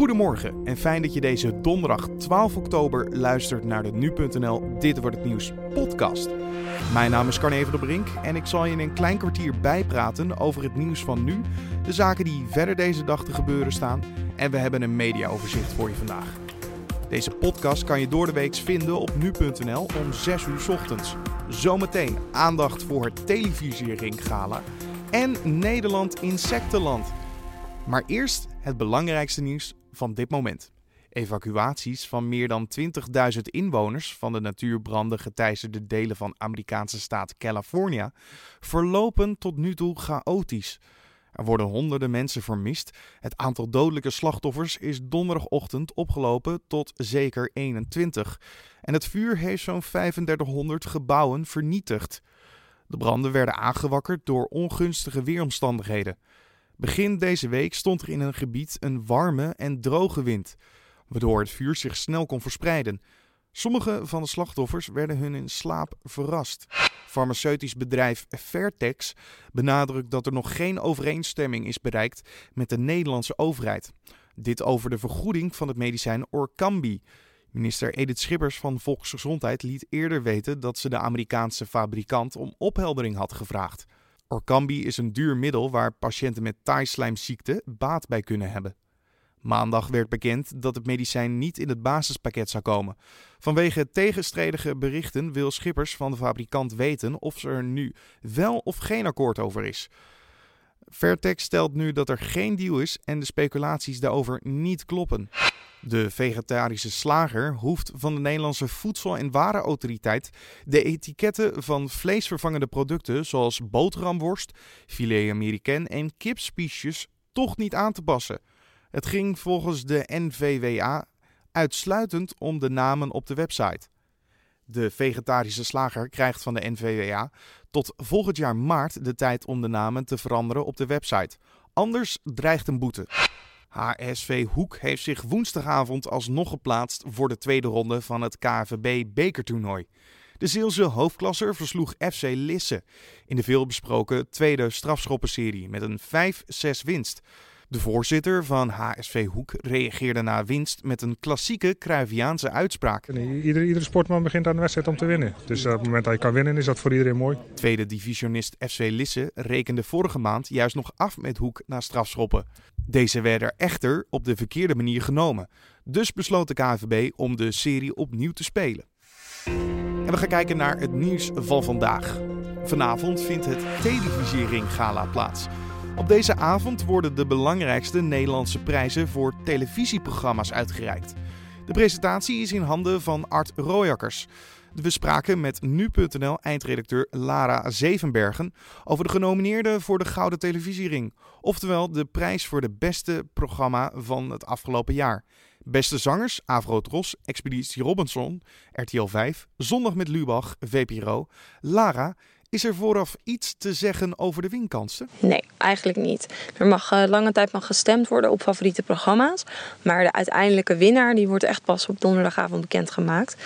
Goedemorgen en fijn dat je deze donderdag 12 oktober luistert naar de Nu.nl Dit Wordt Het Nieuws podcast. Mijn naam is Carne van der Brink en ik zal je in een klein kwartier bijpraten over het nieuws van nu, de zaken die verder deze dag te gebeuren staan en we hebben een mediaoverzicht voor je vandaag. Deze podcast kan je door de week vinden op nu.nl om 6 uur ochtends. Zometeen aandacht voor het televisiering gala en Nederland Insectenland. Maar eerst het belangrijkste nieuws van dit moment. Evacuaties van meer dan 20.000 inwoners van de natuurbranden geteisterde delen van Amerikaanse staat California verlopen tot nu toe chaotisch. Er worden honderden mensen vermist. Het aantal dodelijke slachtoffers is donderdagochtend opgelopen tot zeker 21. En het vuur heeft zo'n 3500 gebouwen vernietigd. De branden werden aangewakkerd door ongunstige weeromstandigheden. Begin deze week stond er in een gebied een warme en droge wind, waardoor het vuur zich snel kon verspreiden. Sommige van de slachtoffers werden hun in slaap verrast. Farmaceutisch bedrijf Vertex benadrukt dat er nog geen overeenstemming is bereikt met de Nederlandse overheid. Dit over de vergoeding van het medicijn Orkambi. Minister Edith Schippers van Volksgezondheid liet eerder weten dat ze de Amerikaanse fabrikant om opheldering had gevraagd. Orkambi is een duur middel waar patiënten met taaislijmziekte baat bij kunnen hebben. Maandag werd bekend dat het medicijn niet in het basispakket zou komen. Vanwege tegenstrijdige berichten wil Schippers van de fabrikant weten of er nu wel of geen akkoord over is. Vertex stelt nu dat er geen deal is en de speculaties daarover niet kloppen. De vegetarische slager hoeft van de Nederlandse Voedsel- en Warenautoriteit de etiketten van vleesvervangende producten zoals boterhamworst, filet américain en kipspiesjes toch niet aan te passen. Het ging volgens de NVWA uitsluitend om de namen op de website. De vegetarische slager krijgt van de NVWA tot volgend jaar maart de tijd om de namen te veranderen op de website. Anders dreigt een boete. HSV Hoek heeft zich woensdagavond alsnog geplaatst voor de tweede ronde van het KVB bekertoernooi. De Zeelse hoofdklasser versloeg FC Lisse in de veelbesproken tweede strafschoppenserie met een 5-6 winst. De voorzitter van HSV Hoek reageerde na winst met een klassieke Cruyffiaanse uitspraak. Iedere, iedere sportman begint aan de wedstrijd om te winnen. Dus op het moment dat je kan winnen is dat voor iedereen mooi. Tweede divisionist FC Lisse rekende vorige maand juist nog af met Hoek na strafschoppen. Deze werden echter op de verkeerde manier genomen. Dus besloot de KVB om de serie opnieuw te spelen. En we gaan kijken naar het nieuws van vandaag. Vanavond vindt het Televisiering Gala plaats. Op deze avond worden de belangrijkste Nederlandse prijzen voor televisieprogramma's uitgereikt. De presentatie is in handen van Art Royakkers. We spraken met nu.nl eindredacteur Lara Zevenbergen over de genomineerden voor de Gouden Televisiering. Oftewel de prijs voor de beste programma van het afgelopen jaar. Beste zangers, Avro Tros, Expeditie Robinson, RTL 5, Zondag met Lubach, VPRO. Lara, is er vooraf iets te zeggen over de winkansen? Nee, eigenlijk niet. Er mag uh, lange tijd mag gestemd worden op favoriete programma's. Maar de uiteindelijke winnaar die wordt echt pas op donderdagavond bekendgemaakt.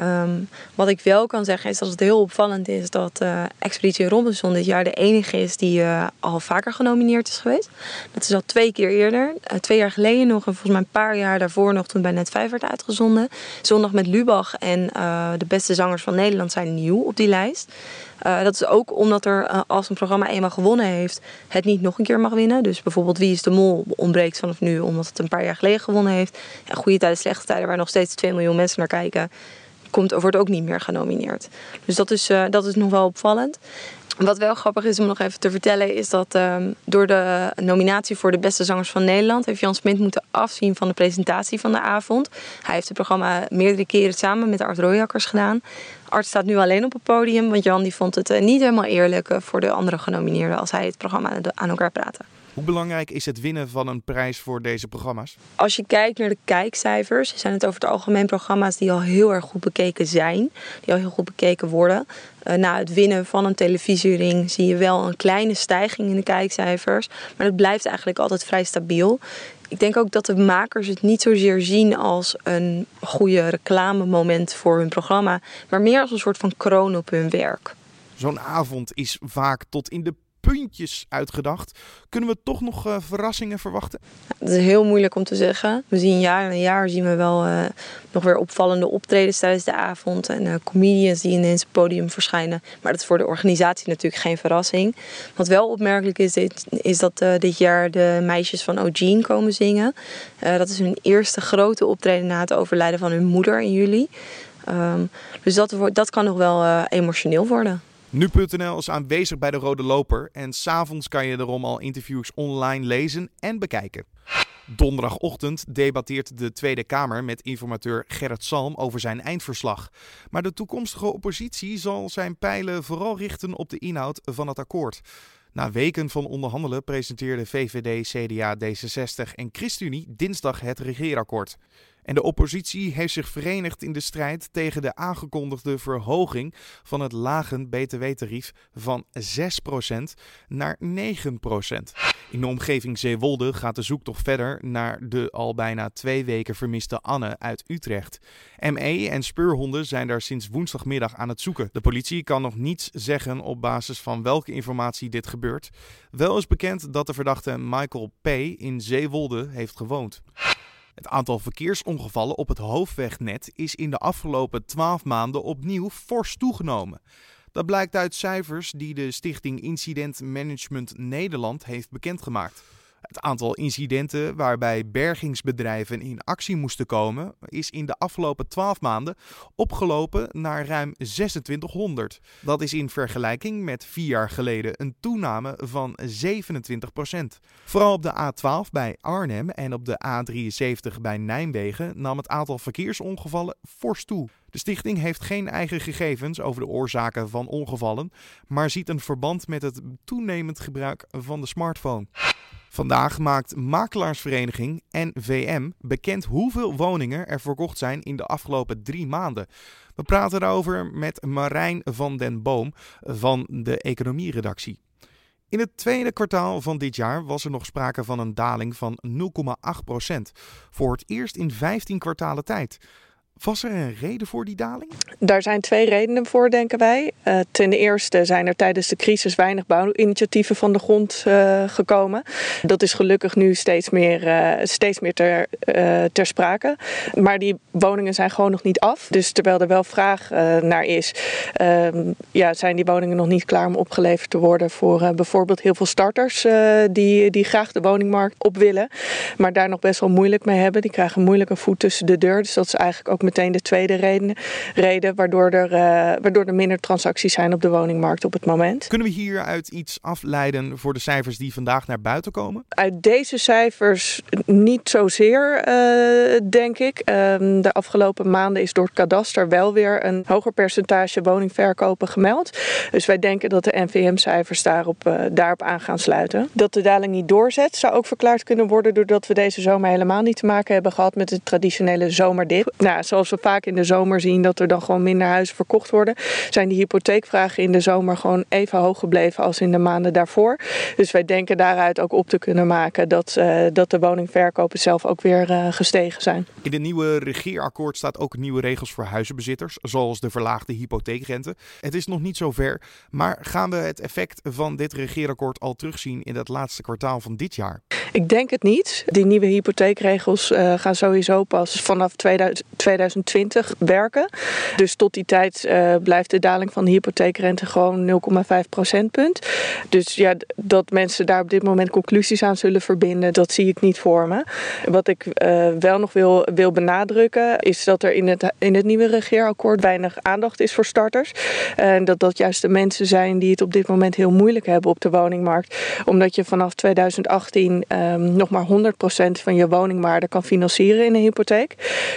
Um, wat ik wel kan zeggen is dat het heel opvallend is dat uh, Expeditie Robinson dit jaar de enige is die uh, al vaker genomineerd is geweest. Dat is al twee keer eerder. twee jaar geleden nog en volgens mij een paar jaar daarvoor nog toen bij Net 5 werd uitgezonden. Zondag met Lubach en de beste zangers van Nederland zijn nieuw op die lijst. Uh, dat is ook omdat er, uh, als een programma eenmaal gewonnen heeft, het niet nog een keer mag winnen. Dus bijvoorbeeld Wie is de Mol ontbreekt vanaf nu, omdat het een paar jaar geleden gewonnen heeft. Ja, goede tijden, slechte tijden, waar nog steeds 2 miljoen mensen naar kijken, komt, wordt ook niet meer genomineerd. Dus dat is, uh, dat is nog wel opvallend. Wat wel grappig is om nog even te vertellen, is dat um, door de nominatie voor de beste zangers van Nederland heeft Jan Smit moeten afzien van de presentatie van de avond. Hij heeft het programma meerdere keren samen met Art Royakkers gedaan. Art staat nu alleen op het podium, want Jan die vond het uh, niet helemaal eerlijk uh, voor de andere genomineerden als hij het programma aan elkaar praatte. Hoe belangrijk is het winnen van een prijs voor deze programma's? Als je kijkt naar de kijkcijfers, zijn het over het algemeen programma's die al heel erg goed bekeken zijn, die al heel goed bekeken worden. Uh, na het winnen van een televisiering zie je wel een kleine stijging in de kijkcijfers, maar het blijft eigenlijk altijd vrij stabiel. Ik denk ook dat de makers het niet zozeer zien als een goede reclamemoment voor hun programma, maar meer als een soort van kroon op hun werk. Zo'n avond is vaak tot in de puntjes uitgedacht. Kunnen we toch nog uh, verrassingen verwachten? Het is heel moeilijk om te zeggen. We zien jaar na jaar zien we wel uh, nog weer opvallende optredens tijdens de avond. En uh, comedians die ineens het podium verschijnen. Maar dat is voor de organisatie natuurlijk geen verrassing. Wat wel opmerkelijk is, is dat dit jaar de meisjes van O'Gene komen zingen. dat is hun eerste grote optreden na het overlijden van hun moeder in juli. Um, dus dat, dat kan nog wel emotioneel worden. Nu.nl is aanwezig bij de Rode Loper en s'avonds kan je erom al interviews online lezen en bekijken. Donderdagochtend debatteert de Tweede Kamer met informateur Gerrit Salm over zijn eindverslag. Maar de toekomstige oppositie zal zijn pijlen vooral richten op de inhoud van het akkoord. Na weken van onderhandelen presenteerden VVD, CDA, D66 en ChristenUnie dinsdag het regeerakkoord. En de oppositie heeft zich verenigd in de strijd tegen de aangekondigde verhoging van het lage btw-tarief van 6% naar 9%. In de omgeving Zeewolde gaat de zoektocht verder naar de al bijna twee weken vermiste Anne uit Utrecht. ME en speurhonden zijn daar sinds woensdagmiddag aan het zoeken. De politie kan nog niets zeggen op basis van welke informatie dit gebeurt. Wel is bekend dat de verdachte Michael P. in Zeewolde heeft gewoond. Het aantal verkeersongevallen op het hoofdwegnet is in de afgelopen 12 maanden opnieuw fors toegenomen. Dat blijkt uit cijfers die de Stichting Incident Management Nederland heeft bekendgemaakt. Het aantal incidenten waarbij bergingsbedrijven in actie moesten komen is in de afgelopen 12 maanden opgelopen naar ruim 2600. Dat is in vergelijking met vier jaar geleden een toename van 27% Vooral op de A12 bij Arnhem en op de A73 bij Nijmegen nam het aantal verkeersongevallen fors toe. De stichting heeft geen eigen gegevens over de oorzaken van ongevallen, maar ziet een verband met het toenemend gebruik van de smartphone. Vandaag maakt makelaarsvereniging NVM bekend hoeveel woningen er verkocht zijn in de afgelopen drie maanden. We praten daarover met Marijn van den Boom van de economieredactie. In het tweede kwartaal van dit jaar was er nog sprake van een daling van 0,8% Voor het eerst in 15 kwartalen tijd. Was er een reden voor die daling? Daar zijn twee redenen voor, denken wij. Uh, ten eerste zijn er tijdens de crisis weinig bouwinitiatieven van de grond uh, gekomen. Dat is gelukkig nu steeds meer, uh, steeds meer ter, ter sprake. Maar die woningen zijn gewoon nog niet af. Dus terwijl er wel vraag naar is, ehm, ja, zijn die woningen nog niet klaar om opgeleverd te worden voor bijvoorbeeld heel veel starters die, die graag de woningmarkt op willen. Maar daar nog best wel moeilijk mee hebben. Die krijgen moeilijk een voet tussen de deur. Dus dat is eigenlijk ook meteen de tweede reden, reden waardoor er, uh, waardoor er minder transacties zijn op de woningmarkt op het moment. Kunnen we hieruit iets afleiden voor de cijfers die vandaag naar buiten komen? Uit deze cijfers niet zozeer, uh, denk ik. Ehm, de afgelopen maanden is door het kadaster wel weer een hoger percentage woningverkopen gemeld. Dus wij denken dat de NVM-cijfers daarop, uh, daarop aan gaan sluiten. Dat de daling niet doorzet zou ook verklaard kunnen worden doordat we deze zomer helemaal niet te maken hebben gehad met de traditionele zomerdip. Nou, zoals we vaak in de zomer zien dat er dan gewoon minder huizen verkocht worden, zijn die hypotheekvragen in de zomer gewoon even hoog gebleven als in de maanden daarvoor. Dus wij denken daaruit ook op te kunnen maken dat, uh, dat de woningverkopen zelf ook weer uh, gestegen zijn. In het nieuwe regeerakkoord staat ook nieuwe regels voor huizenbezitters, zoals de verlaagde hypotheekrente. Het is nog niet zover, maar gaan we het effect van dit regeerakkoord al terugzien in het laatste kwartaal van dit jaar? Ik denk het niet. Die nieuwe hypotheekregels uh, gaan sowieso pas vanaf 2000, 2020 werken. Dus tot die tijd uh, blijft de daling van de hypotheekrente gewoon 0,5 procentpunt. Dus ja, dat mensen daar op dit moment conclusies aan zullen verbinden, dat zie ik niet voor me. Wat ik uh, wel nog wil, wil benadrukken, is dat er in het, in het nieuwe regeerakkoord weinig aandacht is voor starters. En dat dat juist de mensen zijn die het op dit moment heel moeilijk hebben op de woningmarkt. Omdat je vanaf 2018 um, nog maar 100% van je woningwaarde kan financieren in een hypotheek.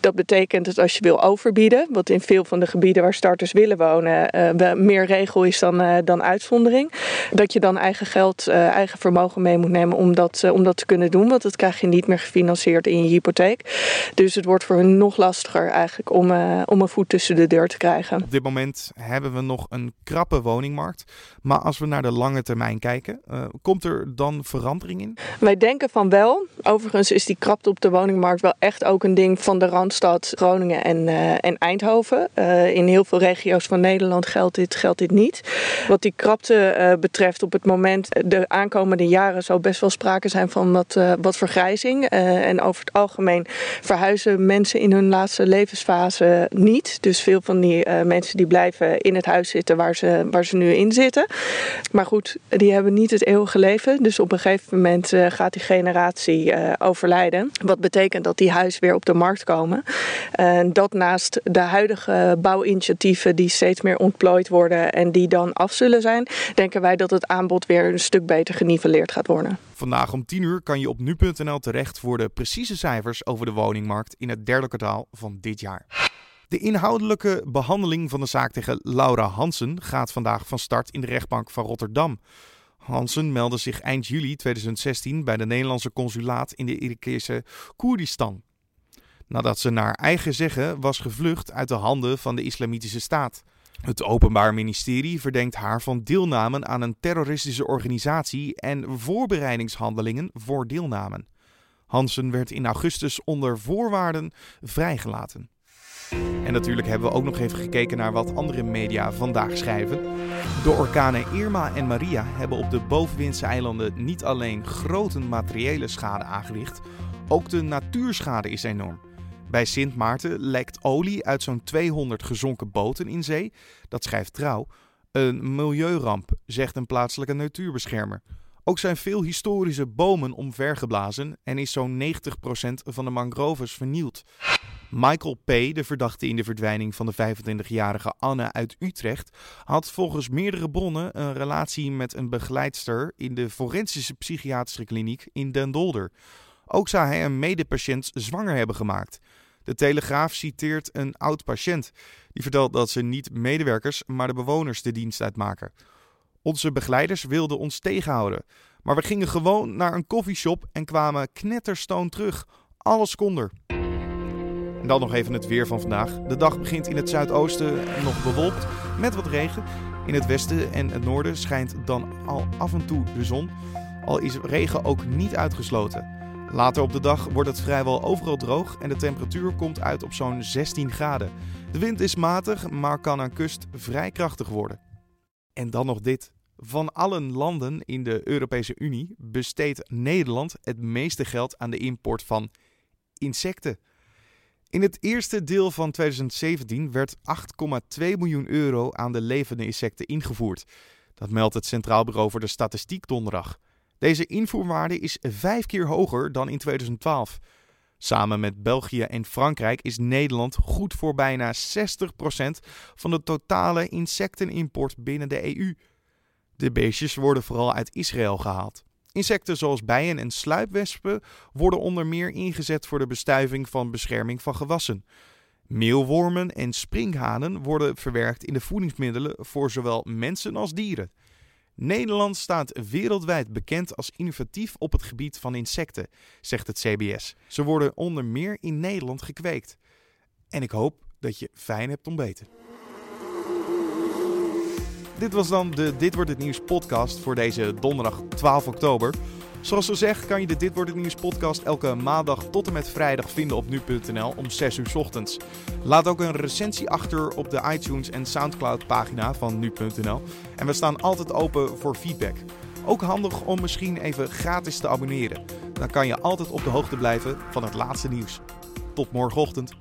Dat betekent dat als je wil overbieden, wat in veel van de gebieden waar starters willen wonen uh, meer regel is dan, uh, dan uitzondering, dat je dan eigen geld, uh, eigen vermogen mee moet nemen om dat, om dat te kunnen doen, want dat krijg je niet meer gefinancierd in je hypotheek. Dus het wordt voor hen nog lastiger eigenlijk om, om een voet tussen de deur te krijgen. Op dit moment hebben we nog een krappe woningmarkt, maar als we naar de lange termijn kijken, komt er dan verandering in? Wij denken van wel. Overigens is die krapte op de woningmarkt wel echt ook een ding van de Randstad, Groningen en, uh, en Eindhoven. Uh, in heel veel regio's van Nederland geldt dit, geldt dit niet. Wat die krapte uh, betreft, op het moment de aankomende jaren zou best wel sprake zijn van wat, wat vergrijzing. en over het algemeen verhuizen mensen in hun laatste levensfase niet. Dus veel van die mensen die blijven in het huis zitten waar ze, waar ze nu in zitten. Maar goed, die hebben niet het eeuwige leven. Dus op een gegeven moment gaat die generatie overlijden. Wat betekent dat die huizen weer op de markt komen. En dat naast de huidige bouwinitiatieven die steeds meer ontplooid worden en die dan af zullen zijn, denken wij dat het aanbod weer een stuk beter geniveleerd gaat worden. Vandaag om 10 uur kan je op nu.nl terecht voor de precieze cijfers over de woningmarkt in het derde kwartaal van dit jaar. De inhoudelijke behandeling van de zaak tegen Laura Hansen gaat vandaag van start in de rechtbank van Rotterdam. Hansen meldde zich eind juli 2016 bij de Nederlandse consulaat in de Irakese Koerdistan. Nadat ze naar eigen zeggen was gevlucht uit de handen van de Islamitische Staat. Het Openbaar Ministerie verdenkt haar van deelname aan een terroristische organisatie en voorbereidingshandelingen voor deelname. Hansen werd in augustus onder voorwaarden vrijgelaten. En natuurlijk hebben we ook nog even gekeken naar wat andere media vandaag schrijven. De orkanen Irma en Maria hebben op de bovenwindse eilanden niet alleen grote materiële schade aangericht, ook de natuurschade is enorm. Bij Sint Maarten lekt olie uit zo'n 200 gezonken boten in zee. Dat schrijft Trouw. Een milieuramp, zegt een plaatselijke natuurbeschermer. Ook zijn veel historische bomen omvergeblazen en is zo'n 90% van de mangroves vernield. Michael P., de verdachte in de verdwijning van de 25-jarige Anne uit Utrecht, had volgens meerdere bronnen een relatie met een begeleidster in de forensische psychiatrische kliniek in Den Dolder. Ook zou hij een medepatiënt zwanger hebben gemaakt. De Telegraaf citeert een oud patiënt. Die vertelt dat ze niet medewerkers, maar de bewoners de dienst uitmaken. Onze begeleiders wilden ons tegenhouden. Maar we gingen gewoon naar een koffieshop en kwamen knetterstoon terug. Alles kon er. En dan nog even het weer van vandaag. De dag begint in het zuidoosten nog bewolkt met wat regen. In het westen en het noorden schijnt dan al af en toe de zon. Al is regen ook niet uitgesloten. Later op de dag wordt het vrijwel overal droog en de temperatuur komt uit op zo'n 16 graden. De wind is matig, maar kan aan kust vrij krachtig worden. En dan nog dit. Van alle landen in de Europese Unie besteedt Nederland het meeste geld aan de import van insecten. In het eerste deel van 2017 werd 8,2 miljoen euro aan de levende insecten ingevoerd. Dat meldt het Centraal Bureau voor de Statistiek donderdag. Deze invoerwaarde is vijf keer hoger dan in 2012. Samen met België en Frankrijk is Nederland goed voor bijna 60% van de totale insectenimport binnen de EU. De beestjes worden vooral uit Israël gehaald. Insecten zoals bijen en sluipwespen worden onder meer ingezet voor de bestuiving van bescherming van gewassen. Meelwormen en springhanen worden verwerkt in de voedingsmiddelen voor zowel mensen als dieren. Nederland staat wereldwijd bekend als innovatief op het gebied van insecten, zegt het CBS. Ze worden onder meer in Nederland gekweekt. En ik hoop dat je fijn hebt ontbeten. Dit was dan de Dit wordt het nieuws podcast voor deze donderdag 12 oktober. Zoals gezegd kan je de Dit Wordt Het Nieuws podcast elke maandag tot en met vrijdag vinden op nu.nl om 6 uur ochtends. Laat ook een recensie achter op de iTunes en Soundcloud pagina van nu.nl. En we staan altijd open voor feedback. Ook handig om misschien even gratis te abonneren. Dan kan je altijd op de hoogte blijven van het laatste nieuws. Tot morgenochtend.